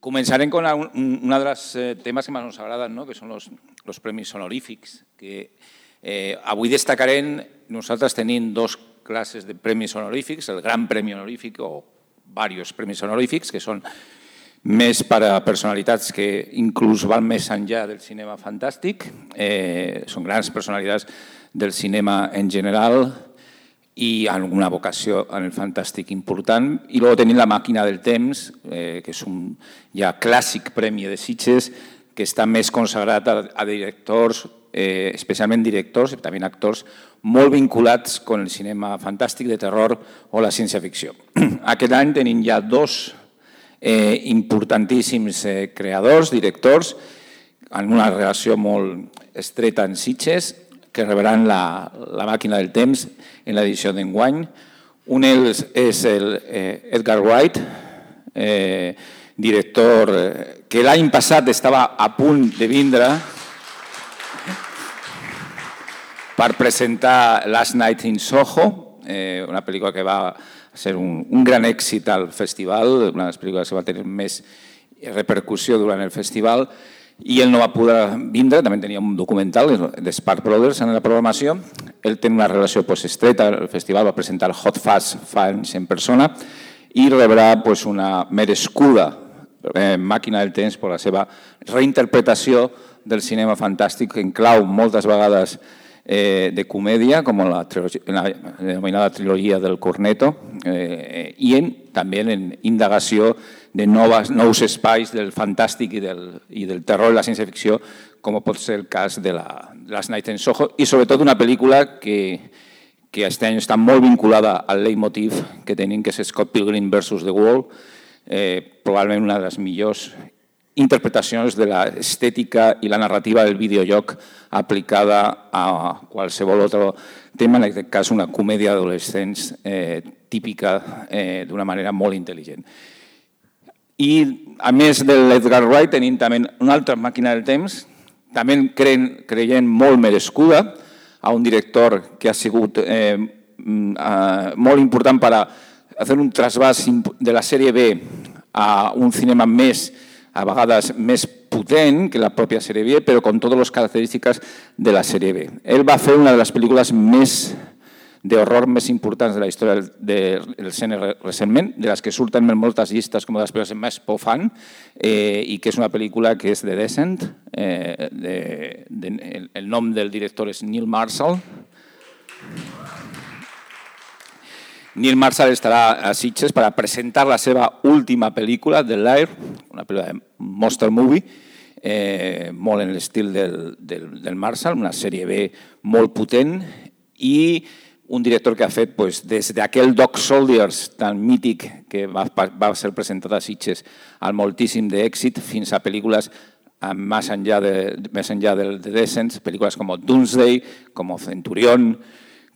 Començarem un, una de los eh, temes que més ens agraden, no? que són els, els premis honorífics, que eh, avui destacarem, nosaltres tenim dos classes de premis honorífics, el Gran Premi Honorífic o diversos premis honorífics, que són més per a personalitats que inclús van més enllà del cinema fantàstic, eh, són grans personalitats del cinema en general, i alguna vocació en el fantàstic important. I després tenim la màquina del temps, eh, que és un ja clàssic premi de Sitges, que està més consagrat a, a directors, eh, especialment directors i també actors, molt vinculats amb el cinema fantàstic de terror o la ciència-ficció. Aquest any tenim ja dos eh, importantíssims eh, creadors, directors, en una relació molt estreta en Sitges, que rebran la, la màquina del temps en l'edició d'enguany. Un és, és el eh, Edgar Wright, eh, director eh, que l'any passat estava a punt de vindre per presentar Last Night in Soho, eh, una pel·lícula que va ser un, un gran èxit al festival, una de les pel·lícules que va tenir més repercussió durant el festival, i ell no va poder vindre, també tenia un documental de Spark Brothers en la programació. Ell té una relació pues, estreta, el festival va presentar el Hot Fast fa anys en persona i rebrà pues, una merescuda eh, màquina del temps per la seva reinterpretació del cinema fantàstic en clau moltes vegades eh, de comèdia, com la, la denominada trilogia del Corneto, eh, i en, també en indagació de noves, nous espais del fantàstic i del, i del terror i la ciència-ficció, com pot ser el cas de la Last Night in Soho, i sobretot una pel·lícula que, que aquest any està molt vinculada al leitmotiv que tenim, que és Scott Pilgrim versus The Wall, eh, probablement una de les millors interpretacions de l'estètica i la narrativa del videojoc aplicada a qualsevol altre tema, en aquest cas una comèdia d'adolescents eh, típica eh, d'una manera molt intel·ligent. I a més de l'Edgar Wright tenim també una altra màquina del temps, també creiem, creiem molt merescuda, a un director que ha sigut eh, eh, molt important per a fer un trasbàs de la sèrie B a un cinema més, a vegades més potent que la pròpia sèrie B, però amb totes les característiques de la sèrie B. Ell va fer una de les pel·lícules més d'horror més importants de la història del cine recentment, de les que surten en moltes llistes com les pel·lícules més por fan, eh, i que és una pel·lícula que és de Descent. Eh, de, de, el, el nom del director és Neil Marshall. Neil Marshall estarà a Sitges per a presentar la seva última pel·lícula, The Lair, una pel·lícula de monster movie, eh, molt en l'estil del, del, del Marshall, una sèrie B molt potent, i un director que ha fet pues, des d'aquell Dog Soldiers tan mític que va, va ser presentat a Sitges al moltíssim d'èxit fins a pel·lícules més enllà, de, més enllà del de Descents, pel·lícules com Doomsday, com Centurion,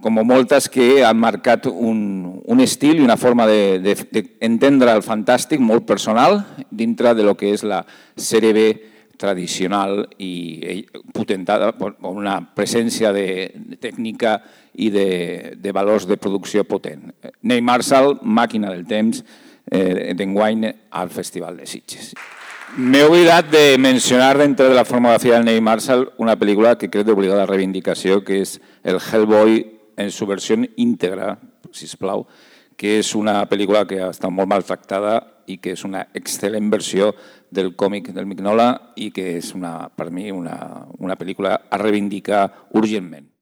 com moltes que han marcat un, un estil i una forma d'entendre de, de el fantàstic molt personal dintre de lo que és la sèrie B tradicional i potentada per una presència de, de tècnica i de, de valors de producció potent. Ney Marshall, Màquina del temps, eh, d'enguany al Festival de Sitges. M'he oblidat de mencionar dintre de la formografia del Ney Marshall una pel·lícula que crec d'obligada reivindicació, que és el Hellboy en su versió íntegra, si plau, que és una pel·lícula que està molt maltractada i que és una excel·lent versió del còmic del Mignola i que és una, per mi una, una pel·lícula a reivindicar urgentment.